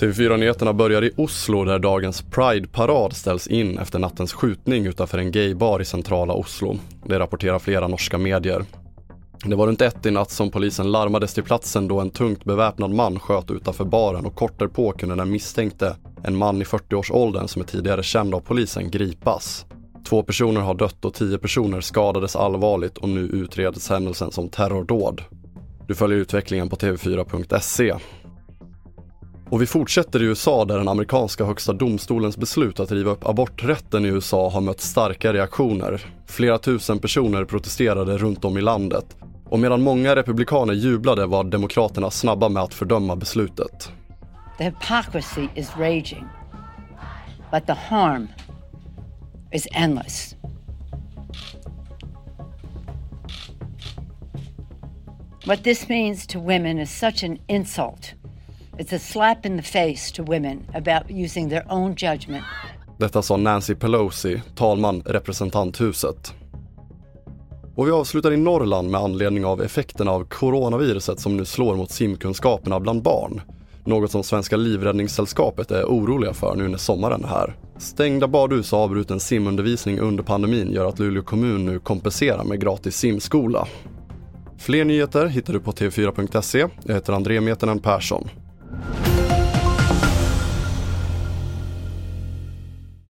TV4-nyheterna börjar i Oslo där dagens Pride-parad ställs in efter nattens skjutning utanför en gaybar i centrala Oslo. Det rapporterar flera norska medier. Det var runt ett i natt som polisen larmades till platsen då en tungt beväpnad man sköt utanför baren och kort därpå kunde den misstänkte, en man i 40-årsåldern som är tidigare känd av polisen, gripas. Två personer har dött och tio personer skadades allvarligt och nu utreds händelsen som terrordåd. Du följer utvecklingen på tv4.se. Och vi fortsätter i USA där den amerikanska högsta domstolens beslut att riva upp aborträtten i USA har mött starka reaktioner. Flera tusen personer protesterade runt om i landet. Och medan många republikaner jublade var demokraterna snabba med att fördöma beslutet. The hypocrisy is raging, but the harm is endless. What this means to women is such an insult. It's a slap in the face to women about using their own judgment. Detta sa Nancy Pelosi, talman representanthuset. Och vi avslutar i Norrland med anledning av effekterna av coronaviruset som nu slår mot simkunskaperna bland barn. Något som Svenska Livräddningssällskapet är oroliga för nu när sommaren är här. Stängda badhus och avbruten simundervisning under pandemin gör att Luleå kommun nu kompenserar med gratis simskola. Fler nyheter hittar du på tv4.se. Jag heter André Metenen Persson.